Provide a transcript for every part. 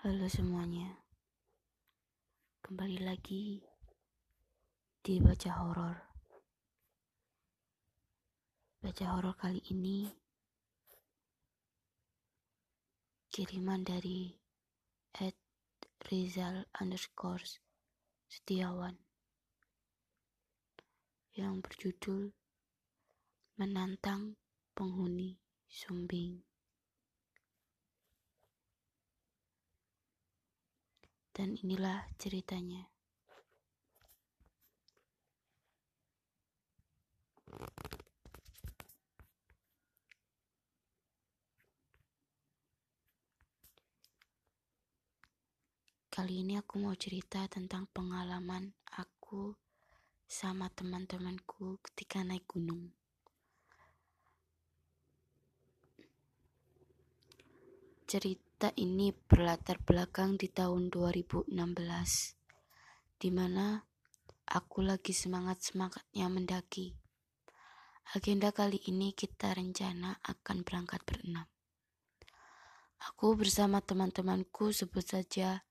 Halo semuanya, kembali lagi di baca horor. Baca horor kali ini kiriman dari Ed Rizal underscore Setiawan yang berjudul Menantang Penghuni Sumbing. Dan inilah ceritanya. Kali ini aku mau cerita tentang pengalaman aku sama teman-temanku ketika naik gunung. Cerita ini berlatar belakang di tahun 2016, di mana aku lagi semangat-semangatnya mendaki. Agenda kali ini kita rencana akan berangkat berenam. Aku bersama teman-temanku sebut saja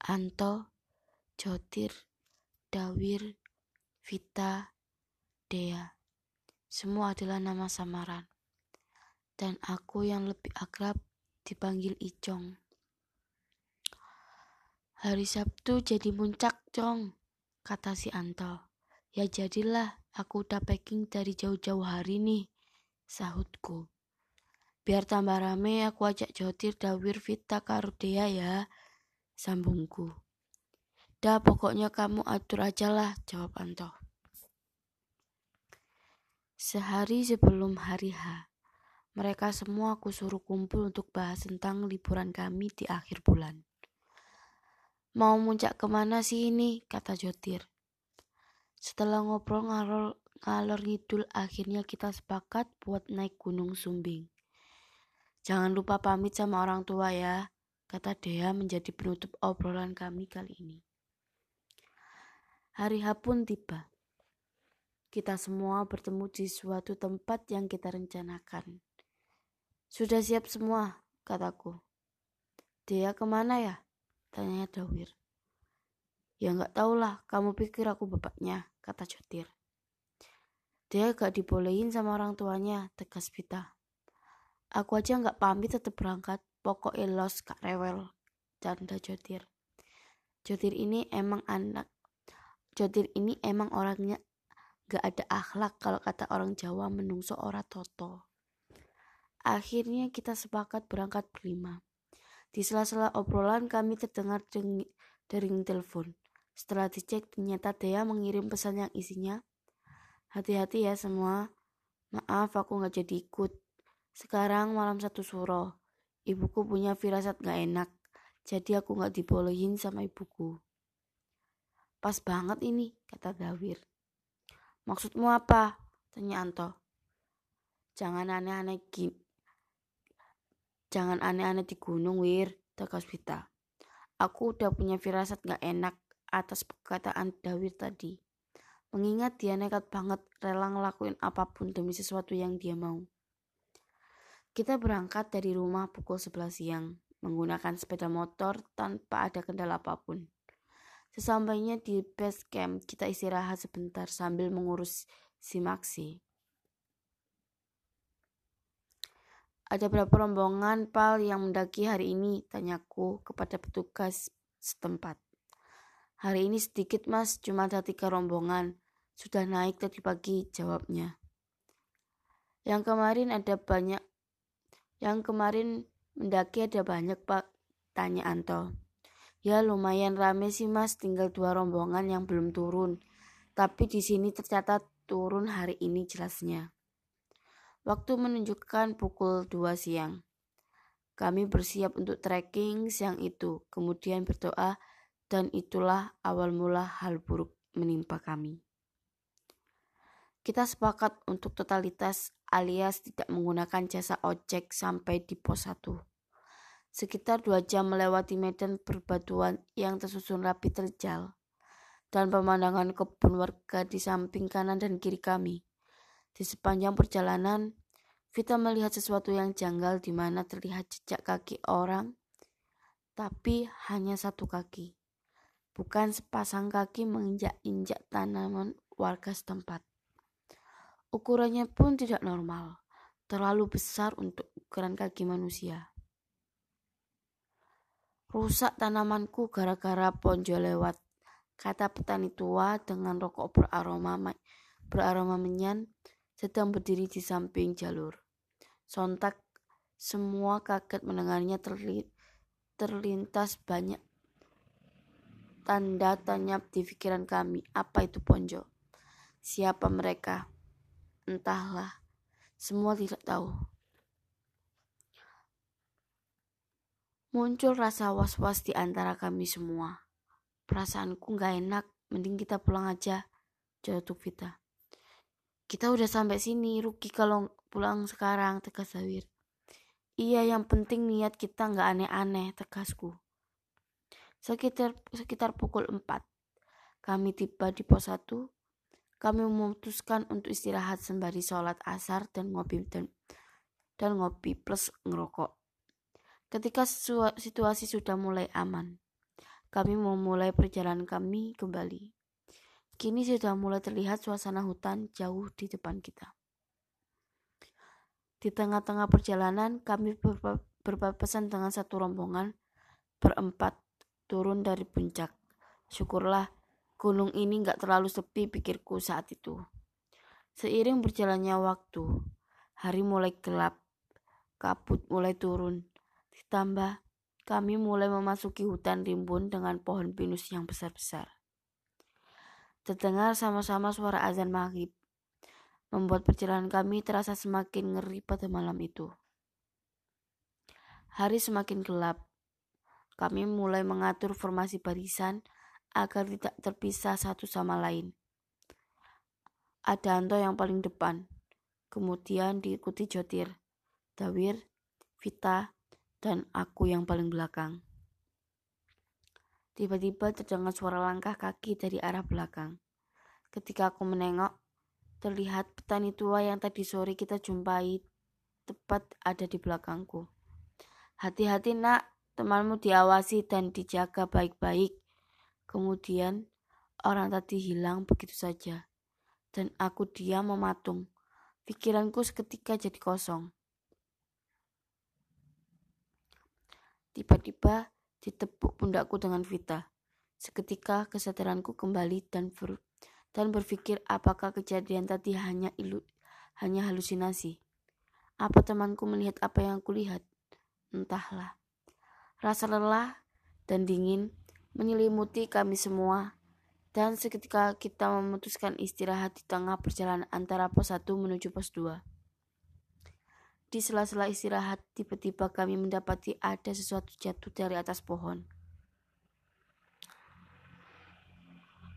Anto, Jotir, Dawir, Vita, Dea. Semua adalah nama samaran. Dan aku yang lebih akrab dipanggil Icong. Hari Sabtu jadi puncak, Cong, kata si Anto. Ya jadilah, aku udah packing dari jauh-jauh hari nih, sahutku. Biar tambah rame, aku ajak Jotir, Dawir, Vita, Karudea ya, sambungku. Dah pokoknya kamu atur aja lah, jawab Anto. Sehari sebelum hari H, mereka semua aku suruh kumpul untuk bahas tentang liburan kami di akhir bulan. Mau muncak ke mana sih ini? kata Jotir. Setelah ngobrol ngalor, ngalor ngidul akhirnya kita sepakat buat naik gunung Sumbing. Jangan lupa pamit sama orang tua ya, kata Dea menjadi penutup obrolan kami kali ini. Hari H pun tiba. Kita semua bertemu di suatu tempat yang kita rencanakan. Sudah siap semua, kataku. Dia ke mana ya? Tanya Dawir. Ya nggak lah, kamu pikir aku bapaknya, kata Jotir. Dia gak dibolehin sama orang tuanya, tegas Vita. Aku aja nggak pamit tetap berangkat, pokok los kak rewel, canda Jotir. Jotir ini emang anak, Jotir ini emang orangnya gak ada akhlak kalau kata orang Jawa menungso ora toto. Akhirnya kita sepakat berangkat berlima. Di sela-sela obrolan kami terdengar dering telepon. Setelah dicek ternyata Dea mengirim pesan yang isinya, Hati-hati ya semua, maaf aku gak jadi ikut. Sekarang malam satu suro, ibuku punya firasat gak enak, jadi aku gak dibolehin sama ibuku. Pas banget ini, kata Dawir. Maksudmu apa? Tanya Anto. Jangan aneh-aneh Jangan aneh-aneh di gunung, Wir, tegas Vita. Aku udah punya firasat gak enak atas perkataan Dawir tadi. Mengingat dia nekat banget rela ngelakuin apa pun demi sesuatu yang dia mau. Kita berangkat dari rumah pukul 11 siang, menggunakan sepeda motor tanpa ada kendala apa pun. Sesampainya di base camp, kita istirahat sebentar sambil mengurus si Maxi. Ada berapa rombongan pal yang mendaki hari ini? Tanyaku kepada petugas setempat. Hari ini sedikit mas, cuma ada tiga rombongan. Sudah naik tadi pagi, jawabnya. Yang kemarin ada banyak, yang kemarin mendaki ada banyak pak, tanya Anto. Ya lumayan rame sih mas, tinggal dua rombongan yang belum turun. Tapi di sini tercatat turun hari ini jelasnya. Waktu menunjukkan pukul 2 siang. Kami bersiap untuk trekking siang itu, kemudian berdoa, dan itulah awal mula hal buruk menimpa kami. Kita sepakat untuk totalitas alias tidak menggunakan jasa ojek sampai di pos 1. Sekitar dua jam melewati medan perbatuan yang tersusun rapi terjal dan pemandangan kebun warga di samping kanan dan kiri kami. Di sepanjang perjalanan, Vita melihat sesuatu yang janggal di mana terlihat jejak kaki orang tapi hanya satu kaki. Bukan sepasang kaki menginjak-injak tanaman warga setempat. Ukurannya pun tidak normal, terlalu besar untuk ukuran kaki manusia. Rusak tanamanku gara-gara ponjo lewat, kata petani tua dengan rokok beraroma beraroma menyan sedang berdiri di samping jalur. Sontak semua kaget mendengarnya terlintas banyak tanda tanya di pikiran kami. Apa itu ponjo? Siapa mereka? Entahlah. Semua tidak tahu. Muncul rasa was-was di antara kami semua. Perasaanku gak enak, mending kita pulang aja, jatuh Vita. Kita udah sampai sini, rugi kalau pulang sekarang, tegas Zawir. Iya, yang penting niat kita nggak aneh-aneh, tegasku. Sekitar sekitar pukul 4, kami tiba di pos 1. Kami memutuskan untuk istirahat sembari sholat asar dan ngopi dan, dan ngopi plus ngerokok. Ketika situasi sudah mulai aman, kami memulai perjalanan kami kembali. Kini sudah mulai terlihat suasana hutan jauh di depan kita. Di tengah-tengah perjalanan, kami berpapasan dengan satu rombongan berempat turun dari puncak. Syukurlah, gunung ini nggak terlalu sepi pikirku saat itu. Seiring berjalannya waktu, hari mulai gelap, kabut mulai turun. Ditambah, kami mulai memasuki hutan rimbun dengan pohon pinus yang besar-besar. Terdengar sama-sama suara azan maghrib, membuat perjalanan kami terasa semakin ngeri pada malam itu. Hari semakin gelap. Kami mulai mengatur formasi barisan agar tidak terpisah satu sama lain. Ada Anto yang paling depan, kemudian diikuti Jotir, Dawir, Vita, dan aku yang paling belakang. Tiba-tiba terdengar suara langkah kaki dari arah belakang. Ketika aku menengok, terlihat petani tua yang tadi sore kita jumpai tepat ada di belakangku. Hati-hati nak, temanmu diawasi dan dijaga baik-baik. Kemudian orang tadi hilang begitu saja. Dan aku diam mematung. Pikiranku seketika jadi kosong. Tiba-tiba ditepuk pundakku dengan Vita. Seketika kesadaranku kembali dan ber, dan berpikir apakah kejadian tadi hanya ilu, hanya halusinasi. Apa temanku melihat apa yang kulihat? Entahlah. Rasa lelah dan dingin menyelimuti kami semua dan seketika kita memutuskan istirahat di tengah perjalanan antara pos 1 menuju pos 2. Di sela-sela istirahat, tiba-tiba kami mendapati ada sesuatu jatuh dari atas pohon.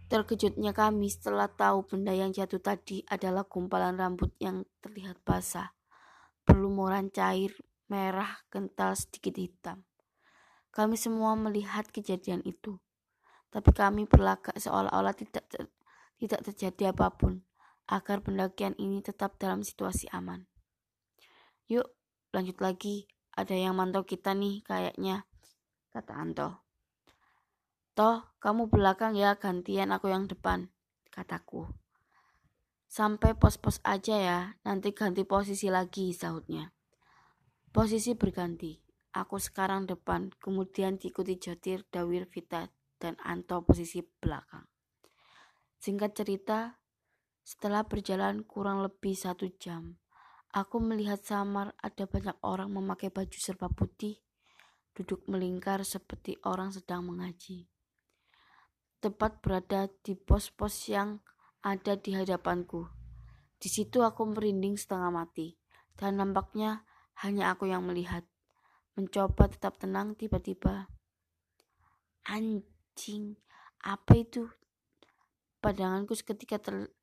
Terkejutnya kami setelah tahu benda yang jatuh tadi adalah gumpalan rambut yang terlihat basah, berlumuran cair, merah, kental, sedikit hitam. Kami semua melihat kejadian itu, tapi kami berlagak seolah-olah tidak ter tidak terjadi apa pun agar pendakian ini tetap dalam situasi aman. Yuk, lanjut lagi. Ada yang mantau kita nih kayaknya, kata Anto. Toh, kamu belakang ya, gantian aku yang depan, kataku. Sampai pos-pos aja ya, nanti ganti posisi lagi, sahutnya. Posisi berganti. Aku sekarang depan, kemudian diikuti Jotir, Dawir, Vita, dan Anto posisi belakang. Singkat cerita, setelah berjalan kurang lebih satu jam, Aku melihat samar ada banyak orang memakai baju serba putih, duduk melingkar seperti orang sedang mengaji. Tepat berada di pos-pos yang ada di hadapanku. Di situ aku merinding setengah mati, dan nampaknya hanya aku yang melihat. Mencoba tetap tenang, tiba-tiba anjing, apa itu? Padanganku seketika ter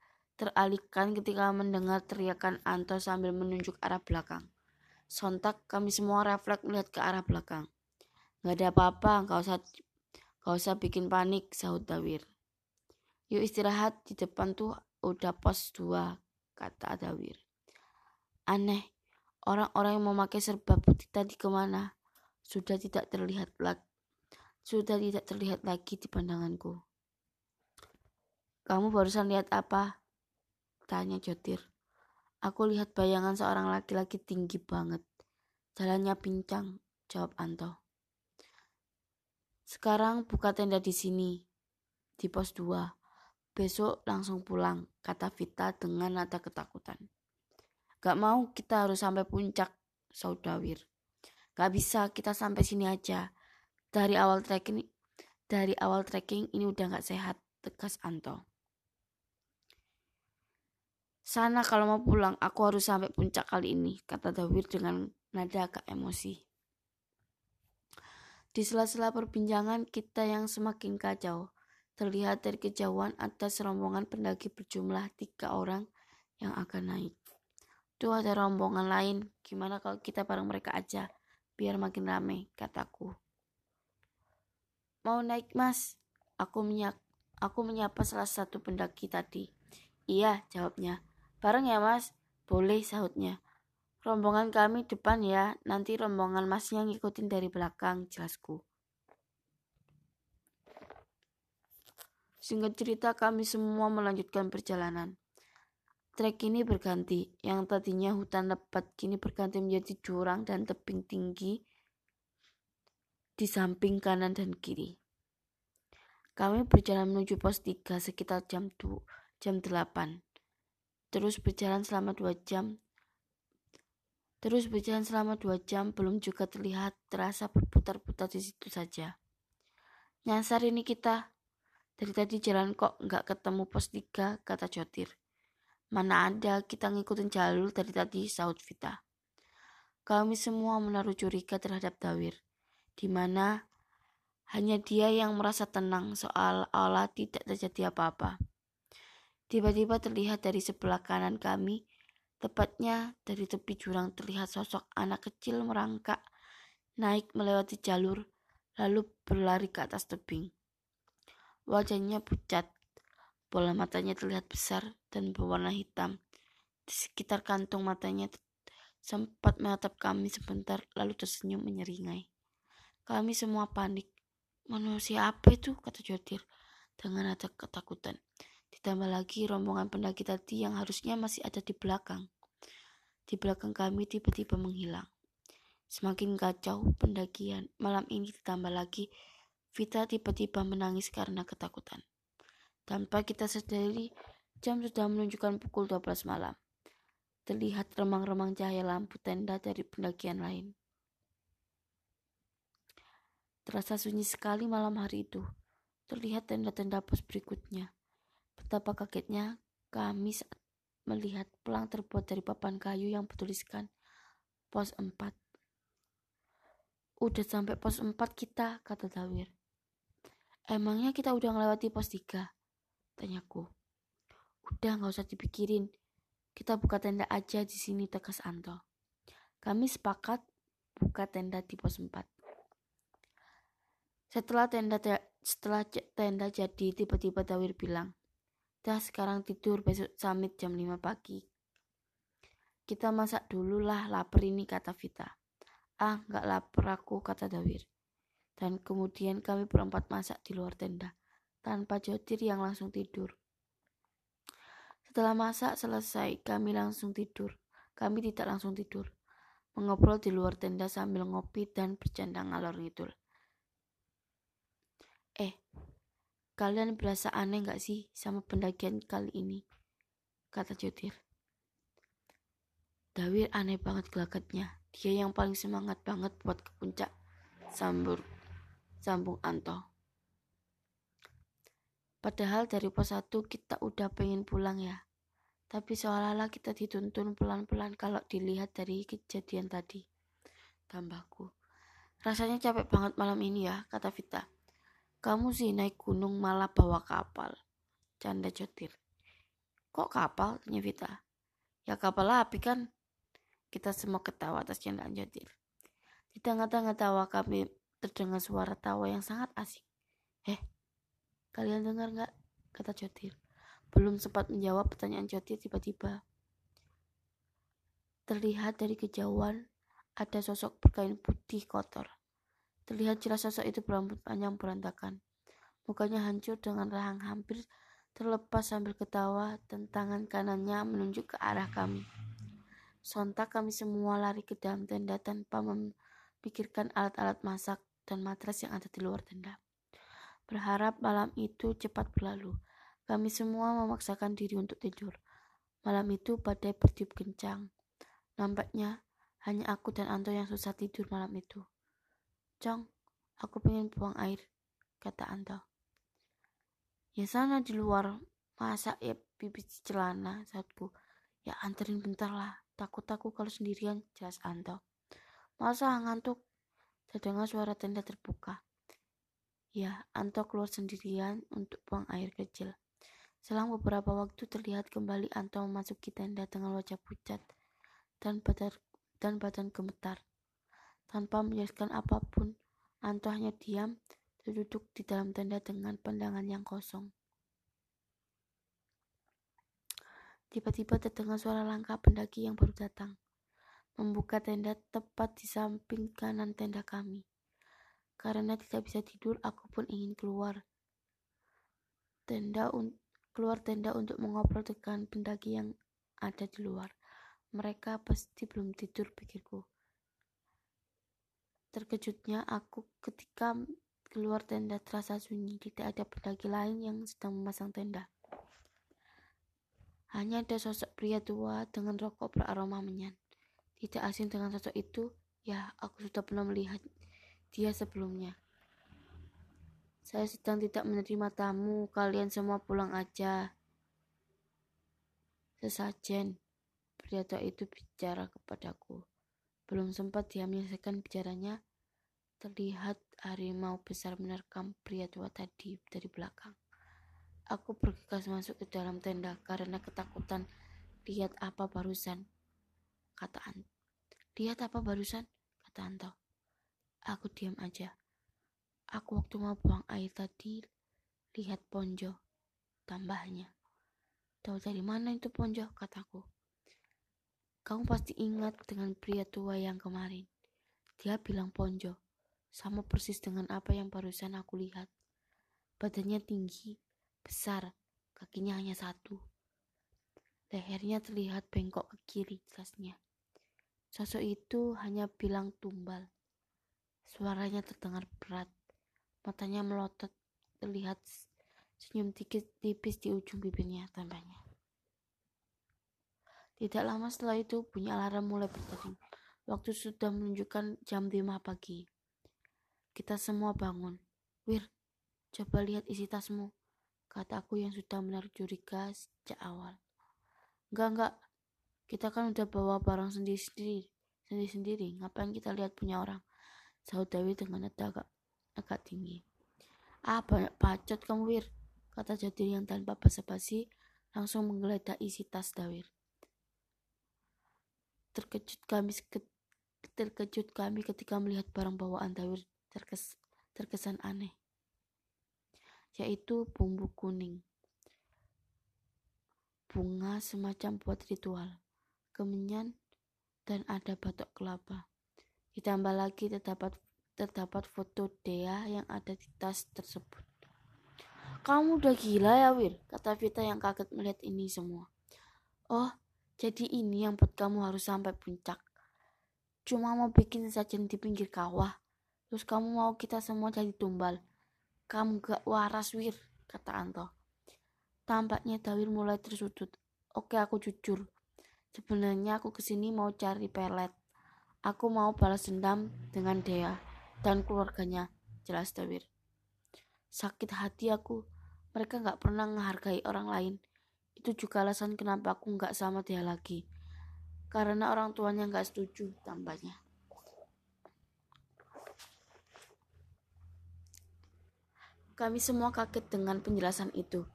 teralihkan ketika mendengar teriakan Anto sambil menunjuk arah belakang. Sontak kami semua refleks melihat ke arah belakang. Gak ada apa-apa, gak usah, gak usah bikin panik, sahut Dawir. Yuk istirahat, di depan tuh udah pos dua, kata Dawir. Aneh, orang-orang yang memakai serba putih tadi ke mana? Sudah tidak terlihat lagi. sudah tidak terlihat lagi di pandanganku. Kamu barusan lihat apa? Tanya Jotir. Aku lihat bayangan seorang laki-laki tinggi banget. Jalannya pincang, jawab Anto. Sekarang buka tenda di sini, di pos 2. Besok langsung pulang, kata Vita dengan nada ketakutan. Gak mau kita harus sampai puncak, Saudawir. Gak bisa kita sampai sini aja. Dari awal trekking, dari awal trekking ini udah gak sehat, tegas Anto. Sana kalau mau pulang, aku harus sampai puncak kali ini, kata Dawir dengan nada agak emosi. Di sela-sela perbincangan kita yang semakin kacau, terlihat dari kejauhan ada serombongan pendaki berjumlah tiga orang yang akan naik. Tuh ada rombongan lain, gimana kalau kita bareng mereka aja, biar makin rame, kataku. Mau naik mas? Aku menyak aku menyapa salah satu pendaki tadi. Iya, jawabnya. Bareng ya mas? Boleh sahutnya. Rombongan kami depan ya, nanti rombongan masnya ngikutin dari belakang, jelasku. Singkat cerita kami semua melanjutkan perjalanan. Trek ini berganti, yang tadinya hutan lebat kini berganti menjadi jurang dan tebing tinggi di samping kanan dan kiri. Kami berjalan menuju pos 3 sekitar jam 2, jam 8 terus berjalan selama dua jam. Terus berjalan selama dua jam belum juga terlihat terasa berputar-putar di situ saja. Nyasar ini kita. Dari tadi jalan kok nggak ketemu pos tiga, kata Jotir. Mana ada kita ngikutin jalur dari tadi, saut Vita. Kami semua menaruh curiga terhadap Dawir, di mana hanya dia yang merasa tenang soal Allah tidak terjadi apa-apa. Tiba-tiba terlihat dari sebelah kanan kami, tepatnya dari tepi jurang terlihat sosok anak kecil merangkak, naik melewati jalur, lalu berlari ke atas tebing. Wajahnya pucat, bola matanya terlihat besar dan berwarna hitam. Di sekitar kantung matanya sempat menatap kami sebentar lalu tersenyum menyeringai. Kami semua panik. Manusia apa itu? kata Jodir dengan ada ketakutan. Ditambah lagi rombongan pendaki tadi yang harusnya masih ada di belakang. Di belakang kami tiba-tiba menghilang. Semakin kacau pendakian. Malam ini ditambah lagi Vita tiba-tiba menangis karena ketakutan. Tanpa kita sadari, jam sudah menunjukkan pukul 12 malam. Terlihat remang-remang cahaya lampu tenda dari pendakian lain. Terasa sunyi sekali malam hari itu. Terlihat tenda-tenda pos berikutnya. Betapa kagetnya kami saat melihat pelang terbuat dari papan kayu yang bertuliskan pos 4. Udah sampai pos 4 kita, kata Dawir. Emangnya kita udah ngelewati pos 3? Tanyaku. Udah gak usah dipikirin. Kita buka tenda aja di sini, tegas Anto. Kami sepakat buka tenda di pos 4. Setelah tenda setelah tenda jadi, tiba-tiba Dawir bilang, Dah sekarang tidur besok summit jam 5 pagi. Kita masak dulu lah lapar ini kata Vita. Ah nggak lapar aku kata Dawir. Dan kemudian kami berempat masak di luar tenda. Tanpa Jotir yang langsung tidur. Setelah masak selesai kami langsung tidur. Kami tidak langsung tidur. Mengobrol di luar tenda sambil ngopi dan bercanda ngalor ngidul. Eh, Kalian berasa aneh gak sih sama pendakian kali ini? Kata Jotir. Dawir aneh banget gelagatnya. Dia yang paling semangat banget buat ke puncak. Sambur, sambung Anto. Padahal dari pos 1 kita udah pengen pulang ya. Tapi seolah-olah kita dituntun pelan-pelan kalau dilihat dari kejadian tadi. Tambahku. Rasanya capek banget malam ini ya, kata Vita. Kamu sih naik gunung malah bawa kapal. Canda Jotir. Kok kapal? Tanya Vita. Ya kapal api kan. Kita semua ketawa atas candaan Jotir. Di tengah-tengah tawa kami terdengar suara tawa yang sangat asik. Eh, kalian dengar nggak? Kata Jotir. Belum sempat menjawab pertanyaan Jotir tiba-tiba. Terlihat dari kejauhan ada sosok berkain putih kotor. Terlihat jelas sosok itu berambut panjang berantakan. Mukanya hancur dengan rahang hampir terlepas sambil ketawa dan tangan kanannya menunjuk ke arah kami. Sontak kami semua lari ke dalam tenda tanpa memikirkan alat-alat masak dan matras yang ada di luar tenda. Berharap malam itu cepat berlalu. Kami semua memaksakan diri untuk tidur. Malam itu badai bertiup kencang. Nampaknya hanya aku dan Anto yang susah tidur malam itu. Cong, aku pengen buang air, kata Anto. Ya sana di luar, masa ya pipis celana, saatku. Ya anterin bentar lah, takut aku kalau sendirian, jelas Anto. Masa ngantuk? Terdengar suara tenda terbuka. Ya, Anto keluar sendirian untuk buang air kecil. Selang beberapa waktu terlihat kembali Anto memasuki tenda dengan wajah pucat dan badan, dan badan gemetar. Tanpa menjelaskan apa pun, Anto hanya diam duduk di dalam tenda dengan pandangan yang kosong. Tiba-tiba terdengar suara langkah pendaki yang baru datang, membuka tenda tepat di samping kanan tenda kami. Karena tidak bisa tidur, aku pun ingin keluar tenda keluar tenda untuk mengobrol dengan pendaki yang ada di luar. Mereka pasti belum tidur, pikirku. Terkejutnya aku ketika keluar tenda terasa sunyi, tidak ada pendaki lain yang sedang memasang tenda. Hanya ada sosok pria tua dengan rokok beraroma menyan. Tidak asing dengan sosok itu, ya aku sudah pernah melihat dia sebelumnya. Saya sedang tidak menerima tamu, kalian semua pulang aja. Sesajen, pria tua itu bicara kepadaku. Belum sempat dia menyelesaikan bicaranya, terlihat harimau besar menerkam pria tua tadi dari belakang. Aku bergegas masuk ke dalam tenda karena ketakutan lihat apa barusan. Kata Ant. Lihat apa barusan? Kata Anto. Aku diam aja. Aku waktu mau buang air tadi lihat ponjo, tambahnya. Tahu dari mana itu ponjo, kataku. Kamu pasti ingat dengan pria tua yang kemarin. Dia bilang ponjo, sama persis dengan apa yang barusan aku lihat. Badannya tinggi, besar, kakinya hanya satu. Lehernya terlihat bengkok ke kiri jelasnya. Sosok itu hanya bilang tumbal. Suaranya terdengar berat. Matanya melotot, terlihat senyum tipis di ujung bibirnya tambahnya. Tidak lama setelah itu bunyi alarm mulai berdering. Waktu sudah menunjukkan jam 5 pagi. Kita semua bangun. Wir, coba lihat isi tasmu. Kataku yang sudah menaruh curiga sejak awal. Enggak, enggak. Kita kan udah bawa barang sendiri-sendiri. Sendiri-sendiri. Ngapain kita lihat punya orang? Sahut Dewi dengan nada agak agak tinggi. Ah, banyak bacot kamu, Wir, kata Jadir yang tanpa basa-basi langsung menggeledah isi tas Dawir. Terkejut kami terkejut kami ketika melihat barang bawaan Dawir terkes, terkesan aneh, yaitu bumbu kuning, bunga semacam buat ritual, kemenyan, dan ada batok kelapa. Ditambah lagi terdapat terdapat foto Dea yang ada di tas tersebut. Kamu udah gila ya, Wir? Kata Vita yang kaget melihat ini semua. Oh, jadi ini yang buat kamu harus sampai puncak. Cuma mau bikin sajian di pinggir kawah. Terus kamu mau kita semua jadi tumbal. Kamu gak waras, Wir, kata Anto. Tampaknya Dawir mulai tersudut. Oke, aku jujur. Sebenarnya aku ke sini mau cari pelet. Aku mau balas dendam dengan Dea dan keluarganya, jelas Dawir. Sakit hati aku, mereka gak pernah menghargai orang lain. Itu juga alasan kenapa aku gak sama dia lagi. Karena orang tuanya gak setuju, tambahnya. Kami semua kaget dengan penjelasan itu.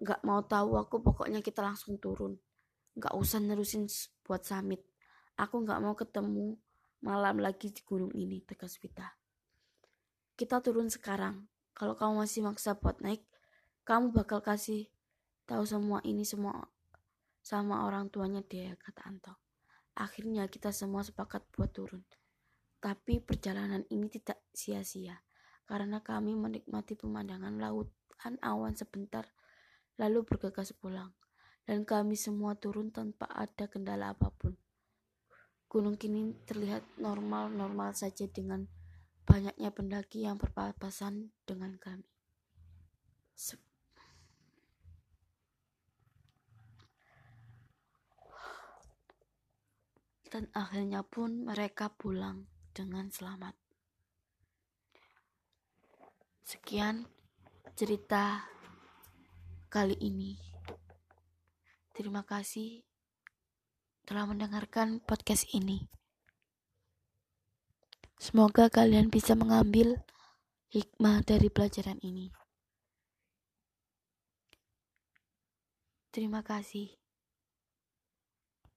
Gak mau tahu aku, pokoknya kita langsung turun. Gak usah nerusin buat samit. Aku gak mau ketemu malam lagi di gunung ini, tegas Vita. Kita turun sekarang. Kalau kamu masih maksa buat naik, kamu bakal kasih tahu semua ini semua sama orang tuanya dia, kata Anto. Akhirnya kita semua sepakat buat turun. Tapi perjalanan ini tidak sia-sia karena kami menikmati pemandangan lautan awan sebentar lalu bergegas pulang dan kami semua turun tanpa ada kendala apa pun. Gunung kini terlihat normal-normal saja dengan banyaknya pendaki yang berpapasan dengan kami. Dan akhirnya pun mereka pulang dengan selamat. Sekian cerita kali ini. Terima kasih telah mendengarkan podcast ini. Semoga kalian bisa mengambil hikmah dari pelajaran ini. Terima kasih.